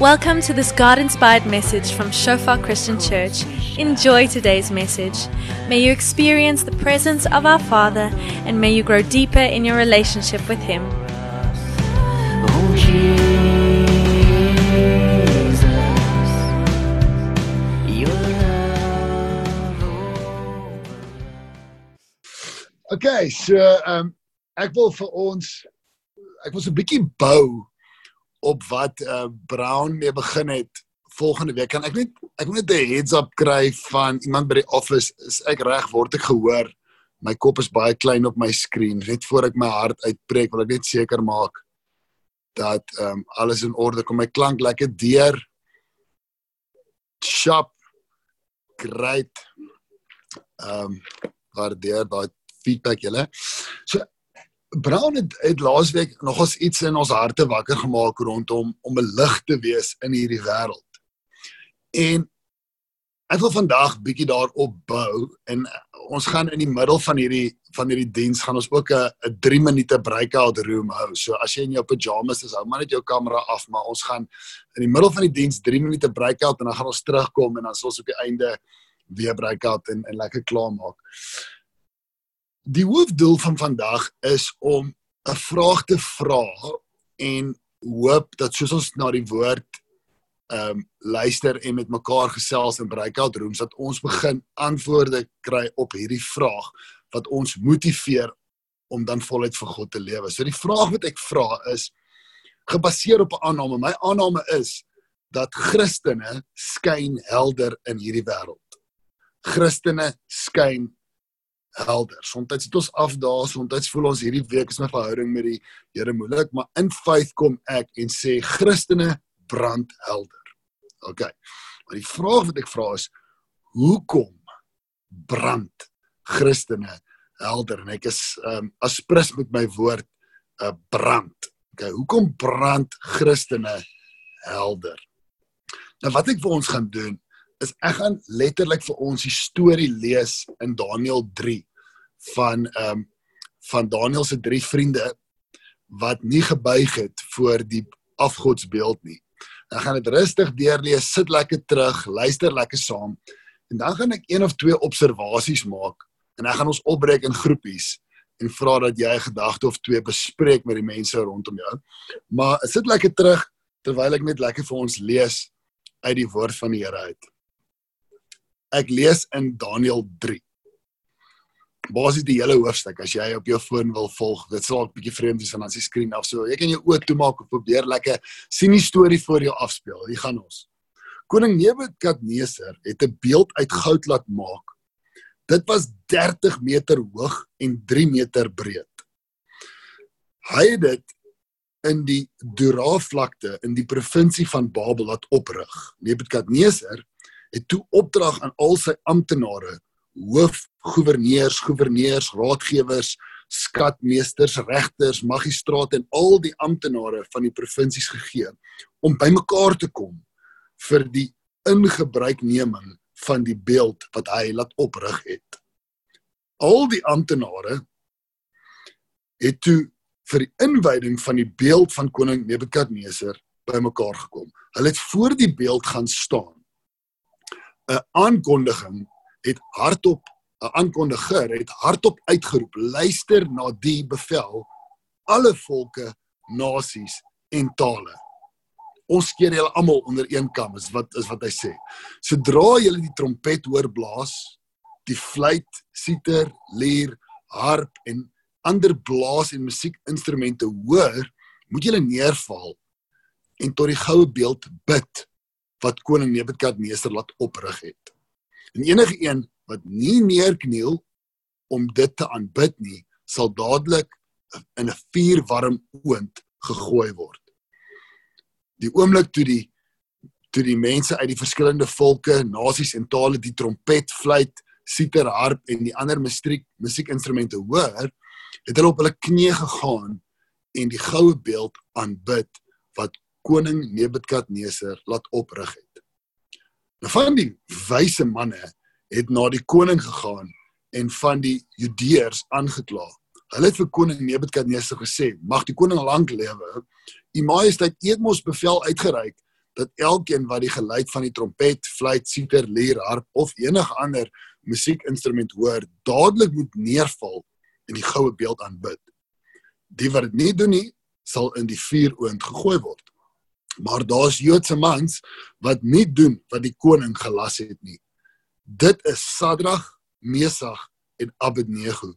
Welcome to this God inspired message from Shofar Christian Church. Enjoy today's message. May you experience the presence of our Father and may you grow deeper in your relationship with Him. Okay, so um, ek wil vir ons ek wil bietjie bou op wat uh Brown mee begin het volgende week. Kan ek net ek wil net 'n heads up kry van iemand by die office. Is ek reg word ek gehoor? My kop is baie klein op my skerm. Net voor ek my hart uitpreek, wil ek net seker maak dat ehm um, alles in orde kom. My klank lekker deur. Sharp. Great. Ehm um, waardeer daai feedback julle. So Brown het, het laasweek nogals iets in ons harte wakker gemaak rondom om 'n lig te wees in hierdie wêreld. En ek wil vandag bietjie daarop bou en ons gaan in die middel van hierdie van hierdie diens gaan ons ook 'n 'n 3 minute breakout room hou. So as jy in jou pyjamas is, hou maar net jou kamera af, maar ons gaan in die middel van die diens 3 minute breakout en dan gaan ons terugkom en dan sal ons op die einde weer breakout en en lekker klaar maak. Die hoofdoel van vandag is om 'n vraag te vra en hoop dat soos ons na die woord ehm um, luister en met mekaar gesels in breakout rooms dat ons begin antwoorde kry op hierdie vraag wat ons motiveer om dan voluit vir God te lewe. So die vraag wat ek vra is gebaseer op 'n aanname. My aanname is dat Christene skyn helder in hierdie wêreld. Christene skyn helder. Soms het ons afdaal, soms voel ons hierdie week is my verhouding met die Here moeilik, maar in faith kom ek en sê Christene brand helder. OK. Maar die vraag wat ek vra is hoekom brand Christene helder? En ek is ehm um, asprus met my woord 'n uh, brand. OK, hoekom brand Christene helder? Nou wat ek vir ons gaan doen is ek gaan letterlik vir ons die storie lees in Daniël 3 van ehm um, van Daniël se drie vriende wat nie gebuig het voor die afgodsbeeld nie. Ek gaan dit rustig deurlees, sit lekker terug, luister lekker saam en dan gaan ek een of twee observasies maak en ek gaan ons opbreek in groepies en vra dat jy 'n gedagte of twee bespreek met die mense rondom jou. Maar sit lekker terug terwyl ek net lekker vir ons lees uit die woord van die Here uit. Ek lees in Daniël 3 basies die hele hoofstuk as jy op jou foon wil volg. Dit sal 'n bietjie vreemd wees as jy skreen af so. Jy kan jou oë toemaak of probeer lekker sien die storie voor jou afspeel. Hier gaan ons. Koning Nebukadneser het 'n beeld uit goud laat maak. Dit was 30 meter hoog en 3 meter breed. Hy het dit in die Dura vlakte in die provinsie van Babel laat oprig. Nebukadneser het toe opdrag aan al sy amptenare hoofgouverneurs, gouverneurs, raadgewers, skatmeesters, regters, magistrate en al die amptenare van die provinsies gegee om bymekaar te kom vir die ingebruikneming van die beeld wat hy laat oprig het. Al die amptenare het toe vir die inwyding van die beeld van koning Nebukadneser bymekaar gekom. Hulle het voor die beeld gaan staan. 'n aankondiging het hardop 'n aankondiger het hardop uitgeroep luister na die bevel alle volke nasies en tale. Ons keer julle almal onder een kam is wat is wat hy sê. Sodra julle die trompet hoor blaas die fluit siter lier harp en ander blaas en musiekinstrumente hoor moet julle neerval en tot die goue beeld bid wat koning Nebukadneser laat oprig het En enige een wat nie neerkniel om dit te aanbid nie, sal dadelik in 'n vuurwarm oond gegooi word. Die oomblik toe die toe die mense uit die verskillende volke, nasies en tale die trompet, fluit, siter, harp en die ander musiek musiekinstrumente hoor, het hulle op hulle knieë gegaan en die goue beeld aanbid wat koning Nebukadneser laat oprig het. Van die wyse manne het na die koning gegaan en van die Judeërs aangekla. Hulle het vir koning Nebukadneser gesê: "Mag die koning lank lewe. U majesteit het mos bevel uitgereik dat elkeen wat die geluid van die trompet, fluit, siter, lier, harp of enige ander musiekinstrument hoor, dadelik moet neerval en die goue beeld aanbid. Die wat dit nie doen nie, sal in die vuuroond gegooi word. Maar daar's Joodse mans wat nie doen wat die koning gelas het nie. Dit is Sadrag, Mesach en Abednego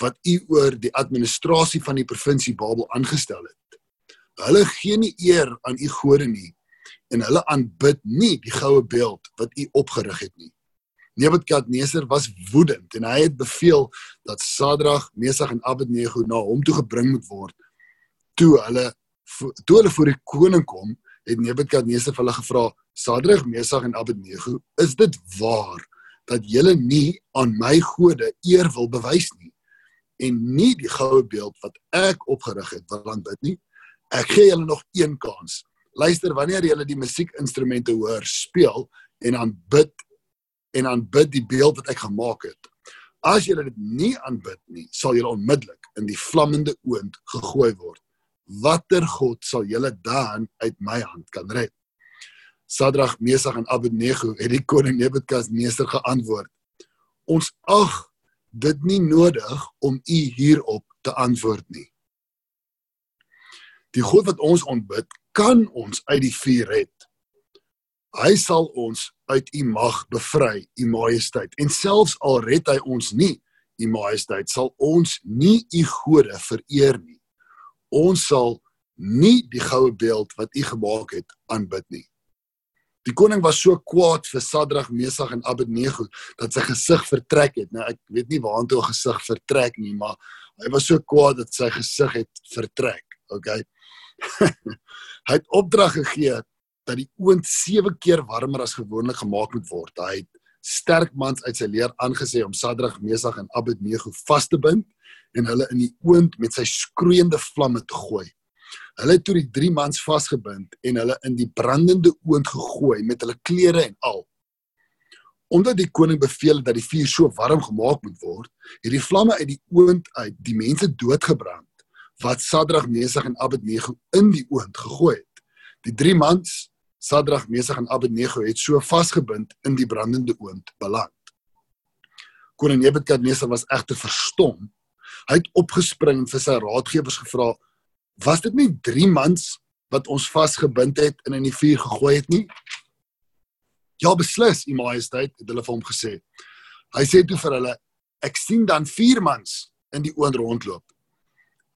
wat u oor die administrasie van die provinsie Babel aangestel het. Hulle gee nie eer aan u gode nie en hulle aanbid nie die goue beeld wat u opgerig het nie. Nebukadneser was woedend en hy het beveel dat Sadrag, Mesach en Abednego na hom toe gebring moet word. Toe hulle toe hulle voor die koning kom, het Nebukadneser vir hulle gevra: "Sadrag, Mesach en Abednego, is dit waar dat julle nie aan my gode eer wil bewys nie en nie die goue beeld wat ek opgerig het wil aanbid nie? Ek gee julle nog een kans. Luister, wanneer julle die musiekinstrumente hoor speel en aanbid en aanbid die beeld wat ek gemaak het. As julle dit nie aanbid nie, sal julle onmiddellik in die vlammende oond gegooi word. Watter God sal julle dan uit my hand kan red? Sadrag, Mesach en Abednego het die koning Nebukadneser geantwoord: Ons ag dit nie nodig om u hierop te antwoord nie. Die God wat ons aanbid, kan ons uit die vuur red. Hy sal ons uit u mag bevry, u majesteit. En selfs al red hy ons nie, u majesteit, sal ons nie u gode vereer nie. Ons sal nie die goue beeld wat u gemaak het aanbid nie. Die koning was so kwaad vir Sadrag, Mesach en Abednego dat sy gesig vertrek het. Nou ek weet nie waartoe hy gesig vertrek nie, maar hy was so kwaad dat sy gesig het vertrek. Okay. hy het opdrag gegee dat die oond 7 keer warmer as gewoonlik gemaak moet word. Hy het sterk mans uit sy leer aangesê om Sadrag, Mesach en Abednego vas te bind en hulle in die oond met sy skroeiende vlamme te gooi. Hulle het toe die 3 mans vasgebind en hulle in die brandende oond gegooi met hulle klere en al. Omdat die koning beveel het dat die vuur so warm gemaak moet word, het die vlamme uit die oond uit die mense doodgebrand wat Sadrag, Mesach en Abednego in die oond gegooi het. Die 3 mans Sadrag, Mesach en Abednego het so vasgebind in die brandende oond beland. Koning Nebukadnesar was egter verstom. Hy het opgespring en vir sy raadgewers gevra: "Was dit nie 3 mans wat ons vasgebind het en in die vuur gegooi het nie?" "Ja, beslis, U Majesteit," het hulle vir hom gesê. Hy sê toe vir hulle: "Ek sien dan 4 mans in die oond rondloop.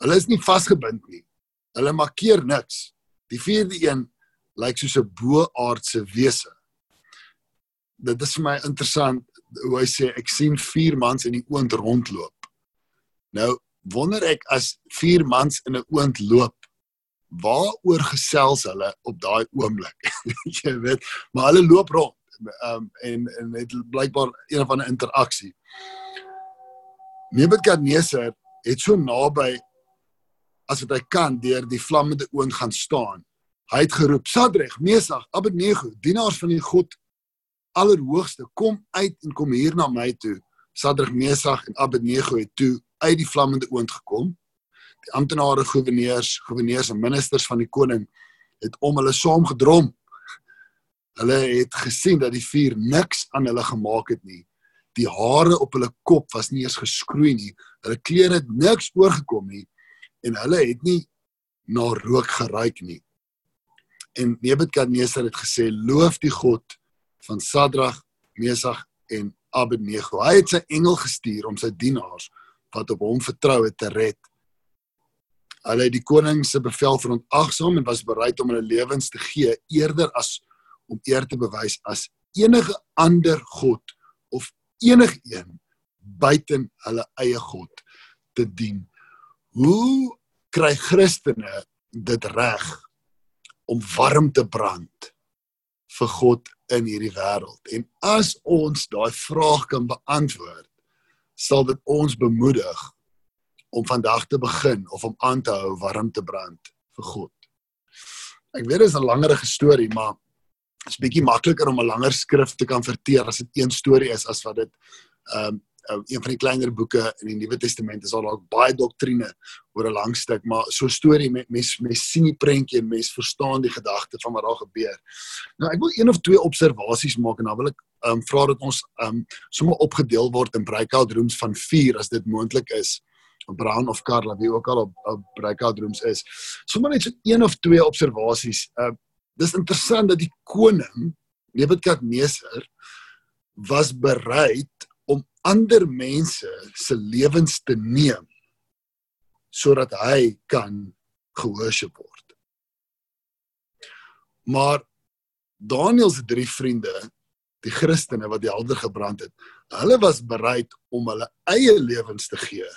Hulle is nie vasgebind nie. Hulle markeer niks. Die vierde een lyk soos 'n boaardse wese. Dit is vir my interessant hoe hy sê ek sien vier mans in die oond rondloop. Nou wonder ek as vier mans in 'n oond loop, waaroor gesels hulle op daai oomblik? Jy weet, maar hulle loop rond um, en en dit blykbaar een of ander interaksie. Nebukadneser het so naby as wat hy kan deur die vlammende oond gaan staan Hy het geroep: "Sadreg, Mesach, Abednego, dienaars van die God Allerhoogste, kom uit en kom hier na my toe." Sadreg, Mesach en Abednego het toe uit die vlammende oond gekom. Die amptenare, goewerneurs, goewerneurs en ministers van die koning het om hulle saam gedrom. Hulle het gesien dat die vuur niks aan hulle gemaak het nie. Die hare op hulle kop was nie eens geskroei nie. Hulle klere het niks oorgekom nie en hulle het nie na rook geruik nie en Nebukadnesar het gesê loof die God van Sadrag, Mesach en Abednego. Hy het sy engel gestuur om sy dienaars wat op hom vertrou het te red. Hulle het die koning se bevel verontagsaam en was bereid om hulle lewens te gee eerder as om eer te bewys as enige ander god of enigiemand buiten hulle eie god te dien. Hoe kry Christene dit reg om warm te brand vir God in hierdie wêreld. En as ons daai vraag kan beantwoord, sal dit ons bemoedig om vandag te begin of om aan te hou warm te brand vir God. Ek weet dit is 'n langerige storie, maar dit is bietjie makliker om 'n langer skrif te kan verteer as dit een storie is as wat dit ehm um, uh, een van die kleiner boeke in die Nuwe Testament is daar dalk baie doktrine oor 'n lang stuk, maar so 'n storie met mens mens sien die prentjie en mens verstaan die gedagte van wat daar gebeur. Nou ek wil een of twee observasies maak en dan wil ek um, vra dat ons um, sommer opgedeel word in breakout rooms van 4 as dit moontlik is. Brown of Carla wie ook al op, op breakout rooms is. Sommige net so een of twee observasies. Uh dis interessant dat die koning Nebukadneser was bereid ander mense se lewens te neem sodat hy kan gehoorship word. Maar Daniel se drie vriende, die Christene wat die helder gebrand het, hulle was bereid om hulle eie lewens te gee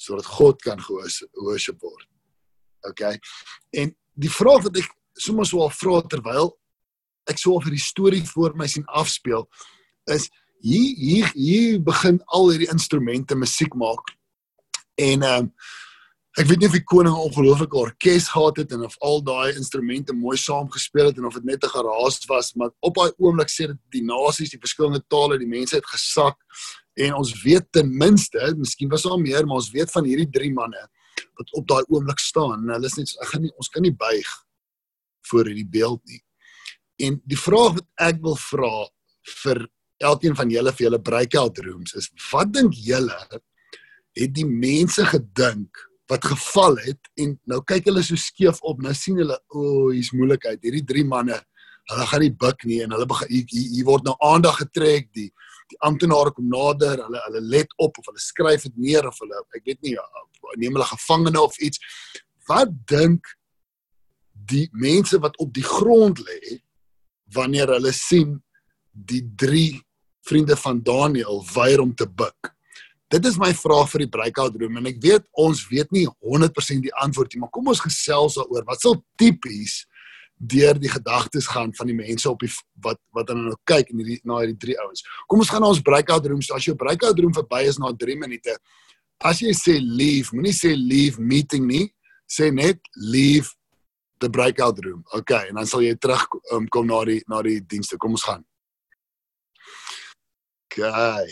sodat God kan gehoorship word. OK. En die vraag wat ek sommer so al vra terwyl ek so vir die storie voor my sien afspeel is hier hier hier begin al hierdie instrumente musiek maak. En ehm um, ek weet nie of die koning 'n ongelooflike orkes gehad het en of al daai instrumente mooi saamgespeel het en of dit net 'n geraas was, maar op daai oomblik sê dit die nasies, die verskillende tale, die mense het gesak en ons weet ten minste, miskien was daar meer, maar ons weet van hierdie drie manne wat op daai oomblik staan. Hulle is net ek gaan nie ons kan nie buig voor hierdie beeld nie. En die vraag wat ek wil vra vir elkeen van julle vir julle breakout rooms is wat dink julle het die mense gedink wat geval het? En nou kyk hulle so skeef op nou sien hulle o oh, hier's moeilikheid. Hierdie drie manne hulle gaan nie buk nie en hulle begin hier, hier, word nou aandag getrek. Die die amptenare kom nader hulle hulle let op of hulle skryf dit neer of hulle ek weet nie neem hulle gevangene of iets. Wat dink die mense wat op die grond lê wanneer hulle sien die drie vriende van Daniel weier om te buk. Dit is my vraag vir die breakout room en ek weet ons weet nie 100% die antwoord nie, maar kom ons gesels daaroor. Wat sal tipies deur die gedagtes gaan van die mense op die wat wat dan nou kyk in hierdie na hierdie drie ouens. Kom ons gaan na ons breakout rooms. As jou breakout room verby is na 3 minute, as jy sê leave, moenie sê leave meeting nie, sê net leave the breakout room. Okay, en dan sal jy terug um, kom na die na die dienste. Kom ons gaan. Okay.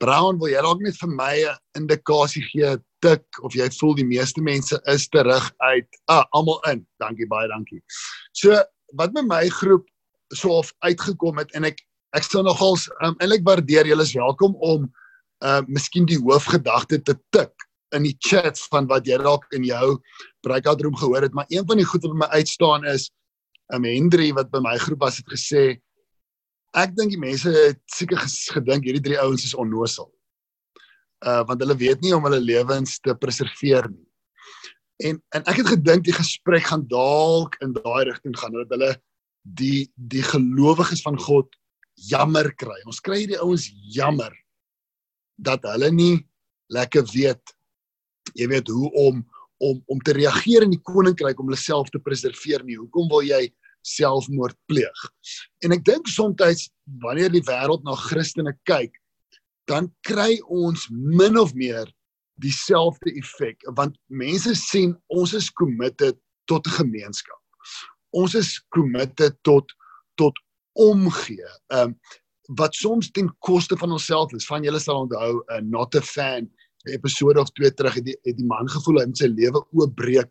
Brown, wil jy dalk net vir my 'n indikasie gee tik of jy voel die meeste mense is terug uit. Ah, almal in. Dankie baie, dankie. So, wat met my groep so of uitgekom het en ek ek sou nogals um, eintlik waardeer julle is welkom om uh miskien die hoofgedagte te tik in die chat van wat jy dalk in jou breakout room gehoor het, maar een van die goed wat my uitstaan is um Hendry wat by my groep was het gesê ek dink die mense het seker gedink hierdie drie ouens is onnosel. Uh want hulle weet nie om hulle lewens te preserveer nie. En en ek het gedink die gesprek gaan dalk in daai rigting gaan dat hulle die die gelowiges van God jammer kry. Ons kry hierdie ouens jammer dat hulle nie lekker weet jy weet hoe om om om te reageer in die koninkryk om hulle self te preserveer nie. Hoekom wil jy selfmoord pleeg. En ek dink soms wanneer die wêreld na Christene kyk, dan kry ons min of meer dieselfde effek want mense sien ons is committed tot 'n gemeenskap. Ons is committed tot tot omgee. Ehm um, wat soms ten koste van onsself is. Van julle sal onthou 'n uh, not a fan episode of twee terug het die, het die man gevoel hy moet sy lewe oopbreek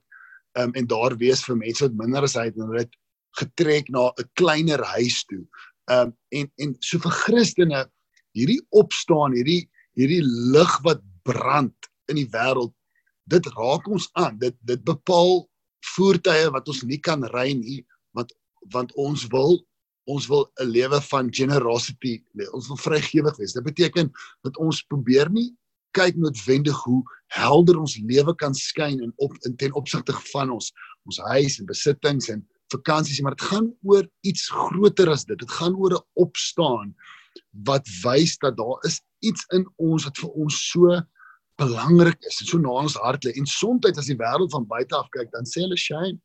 um, en daar wees vir mense wat minder as hy het en hulle het getrek na 'n kleiner huis toe. Um en en so vir Christene hierdie opstaan, hierdie hierdie lig wat brand in die wêreld, dit raak ons aan. Dit dit bepaal voertuie wat ons nie kan ry nie want want ons wil ons wil 'n lewe van generosity, ons wil vrygewig wees. Dit beteken dat ons probeer nie kyk noodwendig hoe helder ons lewe kan skyn in op in ten opsigte van ons ons huis en besittings en vakansies, maar dit gaan oor iets groter as dit. Dit gaan oor 'n opstaan wat wys dat daar is iets in ons wat vir ons so belangrik is en so na ons hart lê. En soms as die wêreld van buite af kyk, dan sê hulle shame.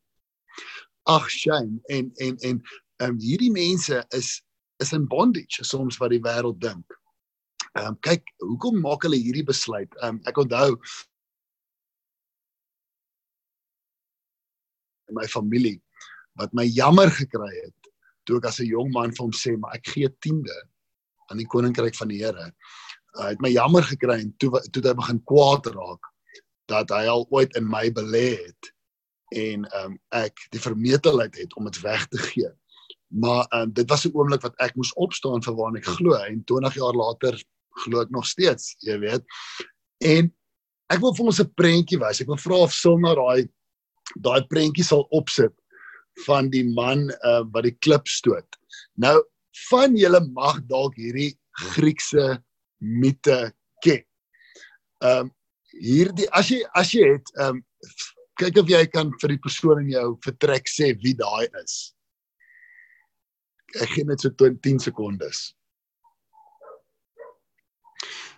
Ag shame en en en um, hierdie mense is is in bondage soms wat die wêreld dink. Ehm um, kyk, hoekom maak hulle hierdie besluit? Ehm um, ek onthou in my familie wat my jammer gekry het toe ek as 'n jong man vir hom sê maar ek gee tiende aan die koninkryk van die Here. Hy het my jammer gekry en toe toe hy begin kwaad raak dat hy al ooit in my belê het en um, ek die vermetelheid het om dit weg te gee. Maar um, dit was 'n oomblik wat ek moes opstaan vir waarna ek glo en 20 jaar later glo ek nog steeds, jy weet. En ek wil vir ons 'n prentjie wys. Ek wil vra of Silna daai daai prentjie sal opsit van die man uh, wat die klip stoot. Nou van julle mag dalk hierdie Griekse mite ken. Ehm um, hierdie as jy as jy het ehm um, kyk of jy kan vir die persoon in jou vertrek sê wie daai is. Ek gee net so 10 sekondes.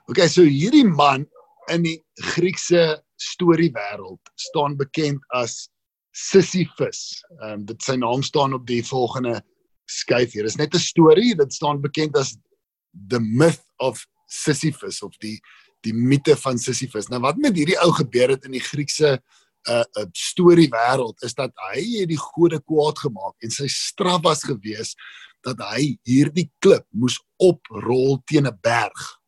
Okay, so hierdie man in die Griekse storiewêreld staan bekend as Sisyphus. Ehm um, dit sy naam staan op die volgende skyf hier. Dis net 'n storie, dit staan bekend as the myth of Sisyphus of die die mite van Sisyphus. Nou wat met hierdie ou gebeur het in die Griekse uh, uh storiewêreld is dat hy het die gode kwaad gemaak en sy straf was gewees dat hy hierdie klip moes oprol teen 'n berg.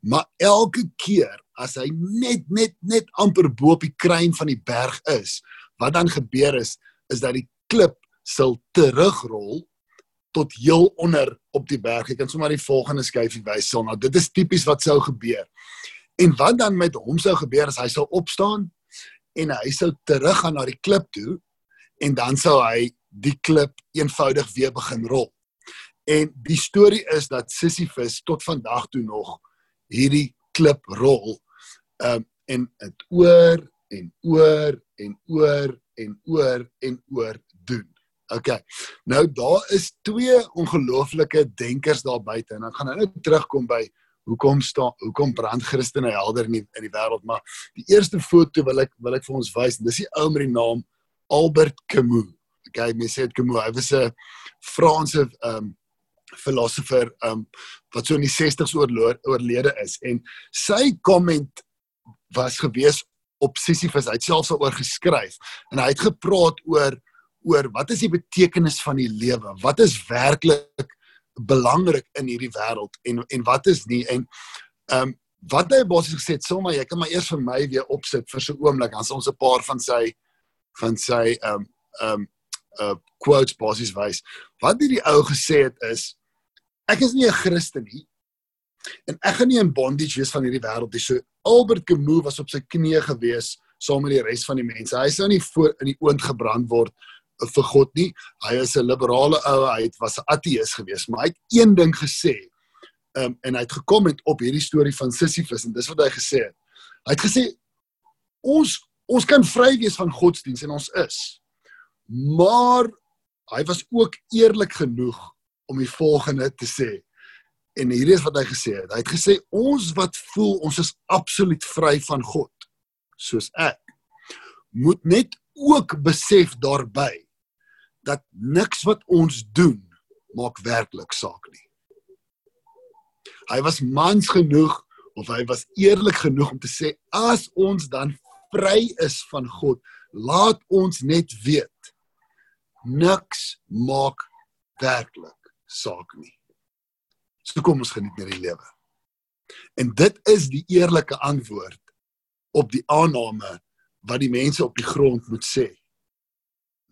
Maar elke keer as hy net net net amper bo op die kruin van die berg is, wat dan gebeur is is dat die klip sal terugrol tot heel onder op die berg. Jy kan sommer die volgende skyfie wys sal. Nou dit is tipies wat sou gebeur. En wat dan met hom sou gebeur is hy sou opstaan en hy sou teruggaan na die klip toe en dan sou hy die klip eenvoudig weer begin rol. En die storie is dat Sisyphus tot vandag toe nog hierdie klip rol um, en dit oor en oor en oor en oor en oor doen. OK. Nou daar is twee ongelooflike denkers daar buite en dan gaan nou net terugkom by hoekom staan hoekom brand Christene helder in die, in die wêreld maar die eerste foto wil ek wil ek vir ons wys dis die ou met die naam Albert Camus. OK, mense sê dit Camus. Hy was 'n Franse um philosopher um wat so in die 60s oorlo- oorlede is en sy comment was gewees op Sisyphus. Hy het selfs daaroor geskryf en hy het gepraat oor oor wat is die betekenis van die lewe? Wat is werklik belangrik in hierdie wêreld en en wat is nie en ehm um, wat hy basies gesê het, sê maar jy kan maar eers vir my weer opsit vir so 'n oomblik sal ons 'n paar van sy van sy ehm um, ehm um, uh quotes basies wys. Wat hierdie ou gesê het is ek is nie 'n Christen nie en ek gaan nie in bondage wees van hierdie wêreld nie. So Albert Camus was op sy knieë gewees saam met die res van die mense. Hy sou nie voor in die oond gebrand word vir God nie. Hy is 'n liberale ou, hy het was 'n ateïs gewees, maar hy het een ding gesê. Um, en hy het gekom met op hierdie storie van Sisyphus en dis wat hy gesê het. Hy het gesê ons ons kan vry wees van godsdiens en ons is. Maar hy was ook eerlik genoeg om die volgende te sê. En hierdie is wat hy gesê het. Hy het gesê ons wat voel ons is absoluut vry van God, soos ek, moet net ook besef daarby dat niks wat ons doen maak werklik saak nie. Hy was mans genoeg of hy was eerlik genoeg om te sê as ons dan vry is van God, laat ons net weet niks maak werklik saak nie. So kom ons geniet net die lewe. En dit is die eerlike antwoord op die aanname wat die mense op die grond moet sê.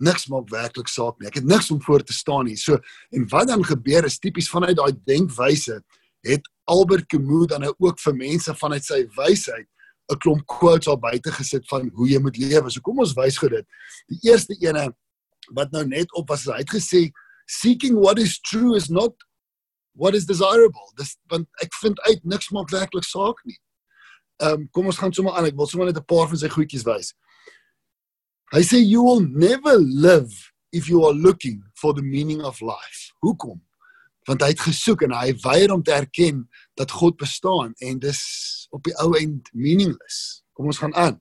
Niks maak werklik saak nie. Ek het niks om voor te staan hier. So en wat dan gebeur is tipies vanuit daai denkwyse het Albert Camus dan nou ook vir mense vanuit sy wysheid 'n klomp quotes al buite gesit van hoe jy moet lewe. So kom ons wys gou dit. Die eerste ene wat nou net op was, hy het gesê seeking what is true is not what is desirable. Dis want ek vind uit niks maak werklik saak nie. Ehm um, kom ons gaan sommer aan. Ek wil sommer net 'n paar van sy goedjies wys. Hy sê you will never live if you are looking for the meaning of life. Hoekom? Want hy het gesoek en hy weier om te erken dat God bestaan en dis op die ou end meaningless. Kom ons gaan aan.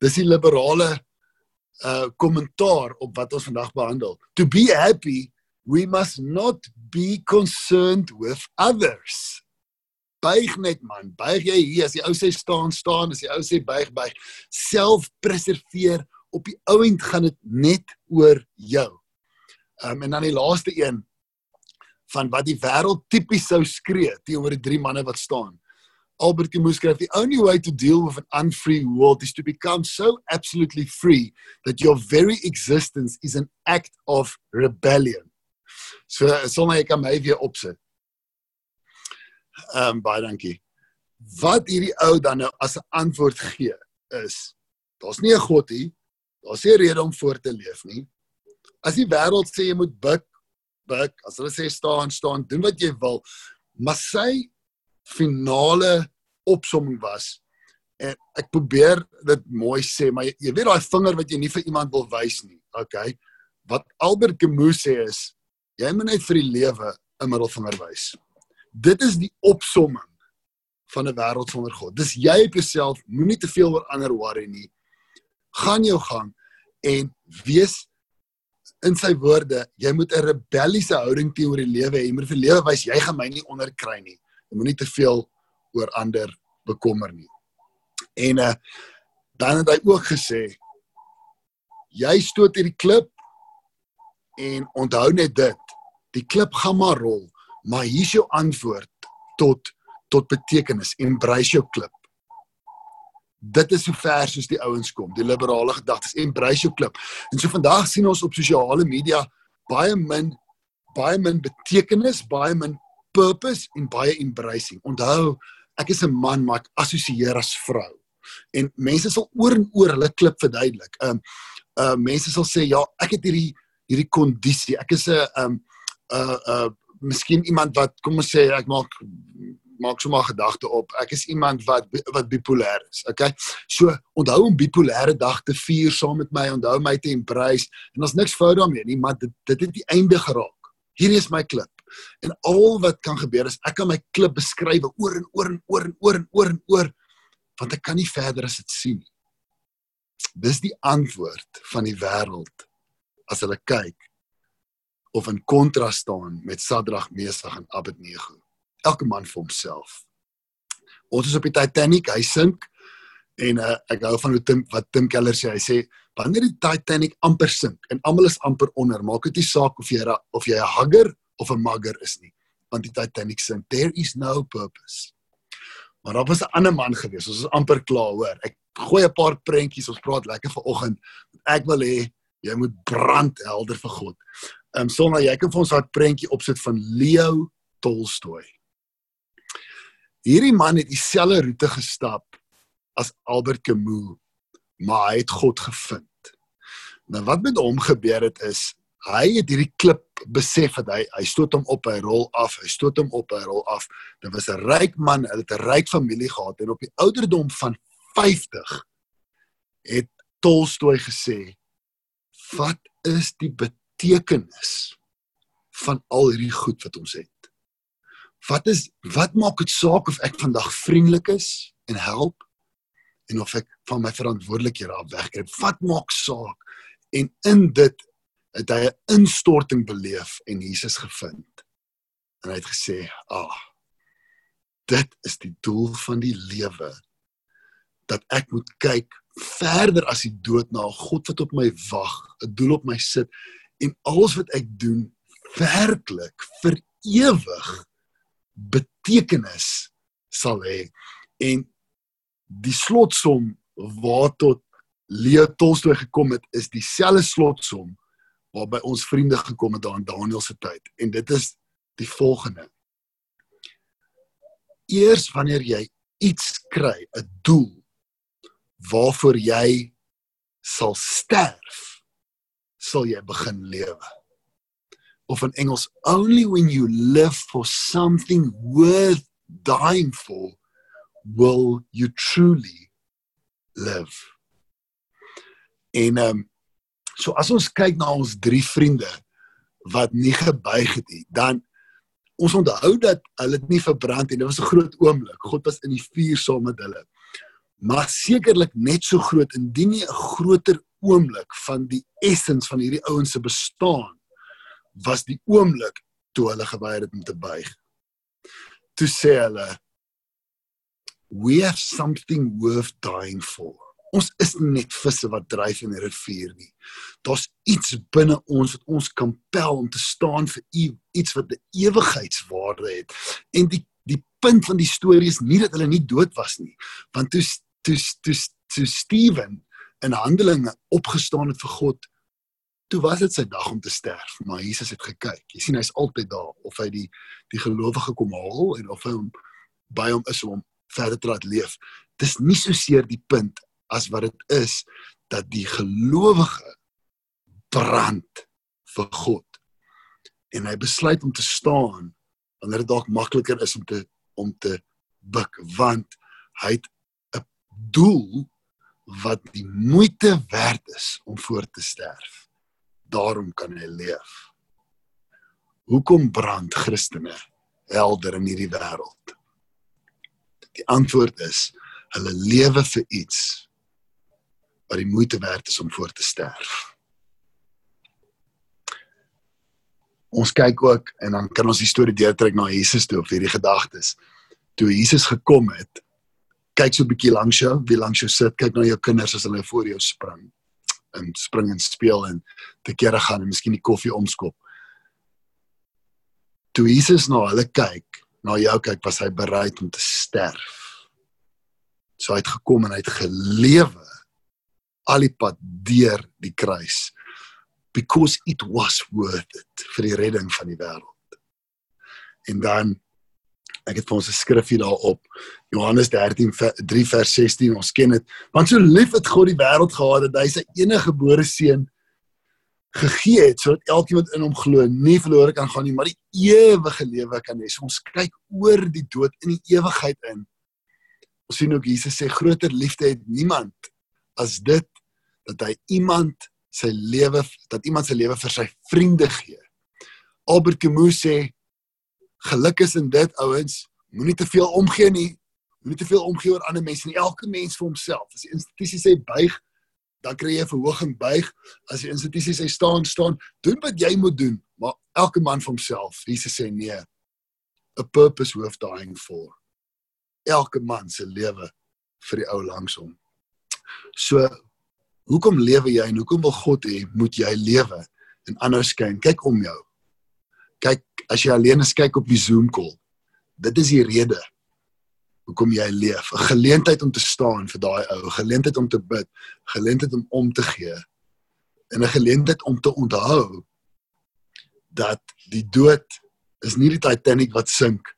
Dis die liberale uh kommentaar op wat ons vandag behandel. To be happy, we must not be concerned with others. Buig net man, buig jy hier as die ou sê staan staan, as die ou sê buig buig. Self preserveer op die ou end gaan dit net oor jou. Um en dan die laaste een van wat die wêreld tipies sou skree teenoor die drie manne wat staan. Albert Camus skryf the only way to deal with an unfree world is to become so absolutely free that your very existence is an act of rebellion. So sonder ek kan my weer opsit. Ehm um, baie dankie. Wat hierdie ou dan nou as 'n antwoord gee is daar's nie 'n God hier. Daar's nie 'n rede om voort te leef nie. As die wêreld sê jy moet buig, buig, as hulle sê staan, staan, doen wat jy wil, maar sy finale opsomming was en ek probeer dit mooi sê, maar jy, jy weet daai vinger wat jy nie vir iemand wil wys nie. Okay. Wat Albert Camus sê is jy moet net vir die lewe 'n middelvinger wys. Dit is die opsomming van 'n wêreld sonder God. Dis jy op jouself, moenie te veel oor ander worry nie. Gaan jou gang en wees in sy woorde, jy moet 'n rebelliese houding teenoor die lewe hê. Jy moet vir lewe wys jy gaan my nie onderkry nie. Jy moenie te veel oor ander bekommer nie. En uh dan het hy ook gesê jy stoot hierdie klip en onthou net dit. Die klip gaan maar rol, maar hier's jou antwoord tot tot betekenis. Embrace jou klip. Dit is so ver soos die ouens kom, die liberale gedagtes. Embrace jou klip. En so vandag sien ons op sosiale media baie min baie min betekenis, baie min purpose en baie embracing. Onthou, ek is 'n man maar ek assosieer as vrou. En mense sal oor en oor hulle klip verduidelik. Ehm um, uh mense sal sê ja, ek het hierdie hierdie kondisie. Ek is 'n ehm um, uh uh miskien iemand wat kom ons sê ek maak maak sommer gedagte op. Ek is iemand wat wat bipolêr is. Okay? So onthou om bipolêre dag te vier saam met my, onthou my te embrace en ons niks fout daarmee nie, maar dit dit het die einde geraak. Hierdie is my klip. En al wat kan gebeur is ek kan my klip beskryf oor en oor en oor en oor en oor en oor want ek kan nie verder as dit sien nie. Dis die antwoord van die wêreld as hulle kyk of in kontras staan met Sadrag, Mesach en Abednego. Elke man vir homself. Ons is op die Titanic, hy sink en uh, ek hou van hoe Tim wat Tim Keller sê, hy sê wanneer die Titanic amper sink en almal is amper onder, maak dit nie saak of jy of jy 'n hugger of 'n mugger is nie, want die Titanic sink. There is no purpose. Maar daar was 'n ander man gewees. Ons is amper klaar, hoor. Ek gooi 'n paar prentjies, ons praat lekker vanoggend. Ek wil hê jy moet brand helder vir God. Ehm um, sonder jy kan vir ons 'n prentjie opsit van Leo Tolstoy. Hierdie man het dieselfde roete gestap as Albert Camus, maar hy het God gevind. Nou wat met hom gebeur het is hy het hierdie klip besef dat hy hy stoot hom op, hy rol af, hy stoot hom op, hy rol af. Dit was 'n ryk man, hy het 'n ryk familie gehad en op die ouderdom van 50 het Tolstoy gesê: "Wat is die betekenis van al hierdie goed wat ons het? Wat is wat maak dit saak of ek vandag vriendelik is en help en of ek van my verantwoordelikhede af wegkry? Wat maak saak? En in dit het hy 'n instorting beleef en Jesus gevind. En hy het gesê, "Ag, ah, dit is die doel van die lewe dat ek moet kyk verder as die dood na 'n God wat op my wag, 'n doel op my sit en alles wat ek doen werklik vir ewig betekenis sal hê. En die slotsom waartot Leo Tolstoy gekom het is dieselfde slotsom waarby ons vriende gekom het daar in Daniël se tyd en dit is die volgende eers wanneer jy iets kry 'n doel waarvoor jy sal sterf sal jy begin lewe of in Engels only when you live for something worth dying for will you truly live en um, So as ons kyk na ons drie vriende wat nie gebuig het nie, dan ons onthou dat hulle dit nie verbrand en dit was 'n groot oomblik. God was in die vuur saam met hulle. Maar sekerlik net so groot indien nie 'n groter oomblik van die essens van hierdie ouens se bestaan was die oomblik toe hulle geweier het om te buig. Toe sê hulle we have something worth dying for. Ons is net visse wat dryf in 'n rivier nie. Daar's iets binne ons wat ons compel om te staan vir iets wat 'n ewigheidswaarde het. En die die punt van die storie is nie dat hulle nie dood was nie, want toe toe toe, toe Steven in Handelinge opgestaan het vir God, toe was dit sy dag om te sterf, maar Jesus het gekyk. Jy sien hy's altyd daar of hy die die gelowige kom haal en of hy hom by hom is om hom verder te laat leef. Dis nie so seer die punt as wat dit is dat die gelowige brand vir God en hy besluit om te staan wanneer dit dalk makliker is om te om te buig want hy het 'n doel wat die moeite werd is om voor te sterf. Daarom kan hy leef. Hoekom brand Christene helder in hierdie wêreld? Die antwoord is hulle lewe vir iets wat die moeite werd is om voor te sterf. Ons kyk ook en dan kan ons die storie deurtrek na Jesus toe of hierdie gedagtes. Toe Jesus gekom het, kyk so 'n bietjie langs jou, wie langs jou sit, kyk na jou kinders as hulle voor jou spring en spring en speel en te kere gaan en miskien die koffie omskop. Toe Jesus na hulle kyk, na jou kyk, was hy bereid om te sterf. So hy het gekom en hy het gelewe al die pad deur die kruis because it was worth it vir die redding van die wêreld. En dan ek het vir ons 'n skrifgie daarop Johannes 13 ver- 3 vers 16 ons ken dit want so lief het God die wêreld gehad dat hy sy enige gebore seun gegee het sodat elkeen wat in hom glo nie verlore kan gaan nie maar die ewige lewe kan hê. So ons kyk oor die dood in die ewigheid in. Ons sien ook Jesus sê groter liefde het niemand as dit dat hy iemand sy lewe dat iemand sy lewe vir sy vriende gee. Albert Camus sê geluk is in dit ouens, moenie te veel omgee nie. Moenie te veel omgee oor ander mense nie. Elke mens vir homself. As die institusie sê buig, dan kry jy 'n verhoging buig. As die institusie sê staan, staan, doen wat jy moet doen, maar elke man vir homself. Jesus sê nee. A purpose worth dying for. Elke man se lewe vir die ou langs hom. So hoekom lewe jy en hoekom wil God hê moet jy lewe en anders skyn? Kyk om jou. Kyk as jy alleen is kyk op die Zoom call. Dit is die rede hoekom jy leef. 'n Geleentheid om te staan vir daai ou, geleentheid om te bid, geleentheid om om te gee. En 'n geleentheid om te onthou dat die dood is nie die Titanic wat sink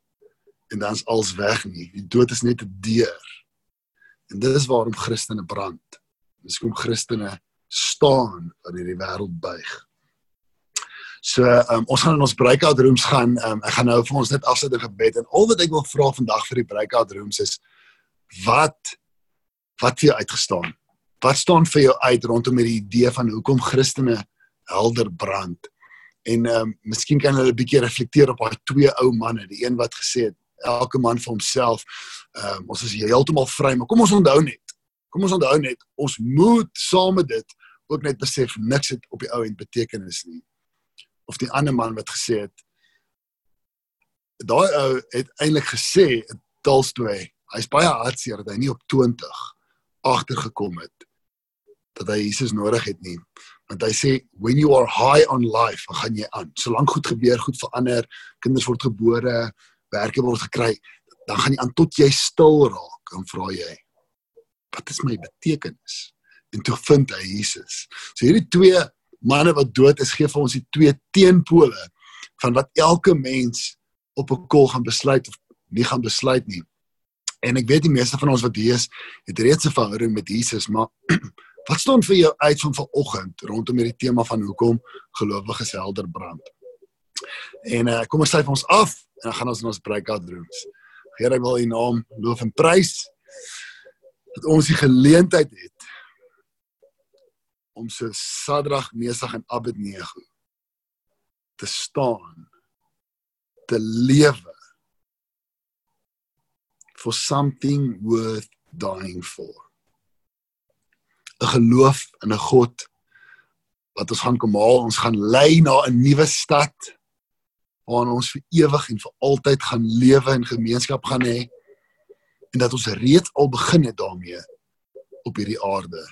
en dan's als weg nie. Die dood is net 'n deur. En dit is waarom Christene brand. Dis hoekom Christene staan wat hierdie wêreld buig. So um, ons gaan in ons breakout rooms gaan. Um, ek gaan nou vir ons net afsit 'n gebed en al wat ek wil vra vandag vir die breakout rooms is wat wat vir jou uitgestaan? Wat staan vir jou uit rondom hierdie idee van hoekom Christene helder brand? En ehm um, miskien kan hulle 'n bietjie reflekteer op daai twee ou manne, die een wat gesê het elke man vir homself. Ehm um, ons is heeltemal vry, maar kom ons onthou net. Kom ons onthou net, ons moet saam met dit ook net besef niks het op die ou end betekenis nie of die ander man wat gesê het daai ou het eintlik gesê Tolstoy hy's baie hartseer dat hy nie op 20 agtergekom het dat hy Jesus nodig het nie want hy sê when you are high on life dan gaan jy aan. Solank goed gebeur goed verander kinders word gebore werke word gekry dan gaan jy aan tot jy stil raak en vra jy wat is my betekenis? En toe vind hy Jesus. So hierdie twee manne wat dood is gee vir ons die twee teenpole van wat elke mens op 'n kol gaan besluit of nie gaan besluit nie. En ek weet die meeste van ons wat hier is, het reeds 'n verhouding met Jesus, maar wat staan vir jou uit van vanoggend rondom hierdie tema van hoekom gelowiges helder brand? En uh, kom ons sluit ons af en dan gaan ons in ons breakout rooms. Here, ek wil U naam loof en prys dat ons die geleentheid het om so Sadrag, Mesach en Abednego te staan, te lewe for something worth dying for. 'n Geloof in 'n God wat ons gaan kom haal, ons gaan lei na 'n nuwe stad waarin ons vir ewig en vir altyd gaan lewe en gemeenskap gaan hê en dat ons reeds al begin het daarmee op hierdie aarde.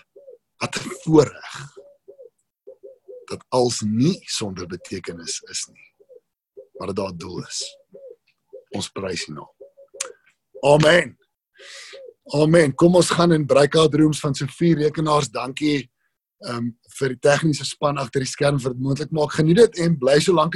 Wat 'n voorreg dat als nie sonder betekenis is nie, maar dat daar doel is. Ons prys U naam. Amen. Amen. Kom ons gaan in breakout rooms van so vier rekenaars. Dankie um vir die tegniese span agter die skerm vir dit moontlik maak. Geniet dit en bly so lank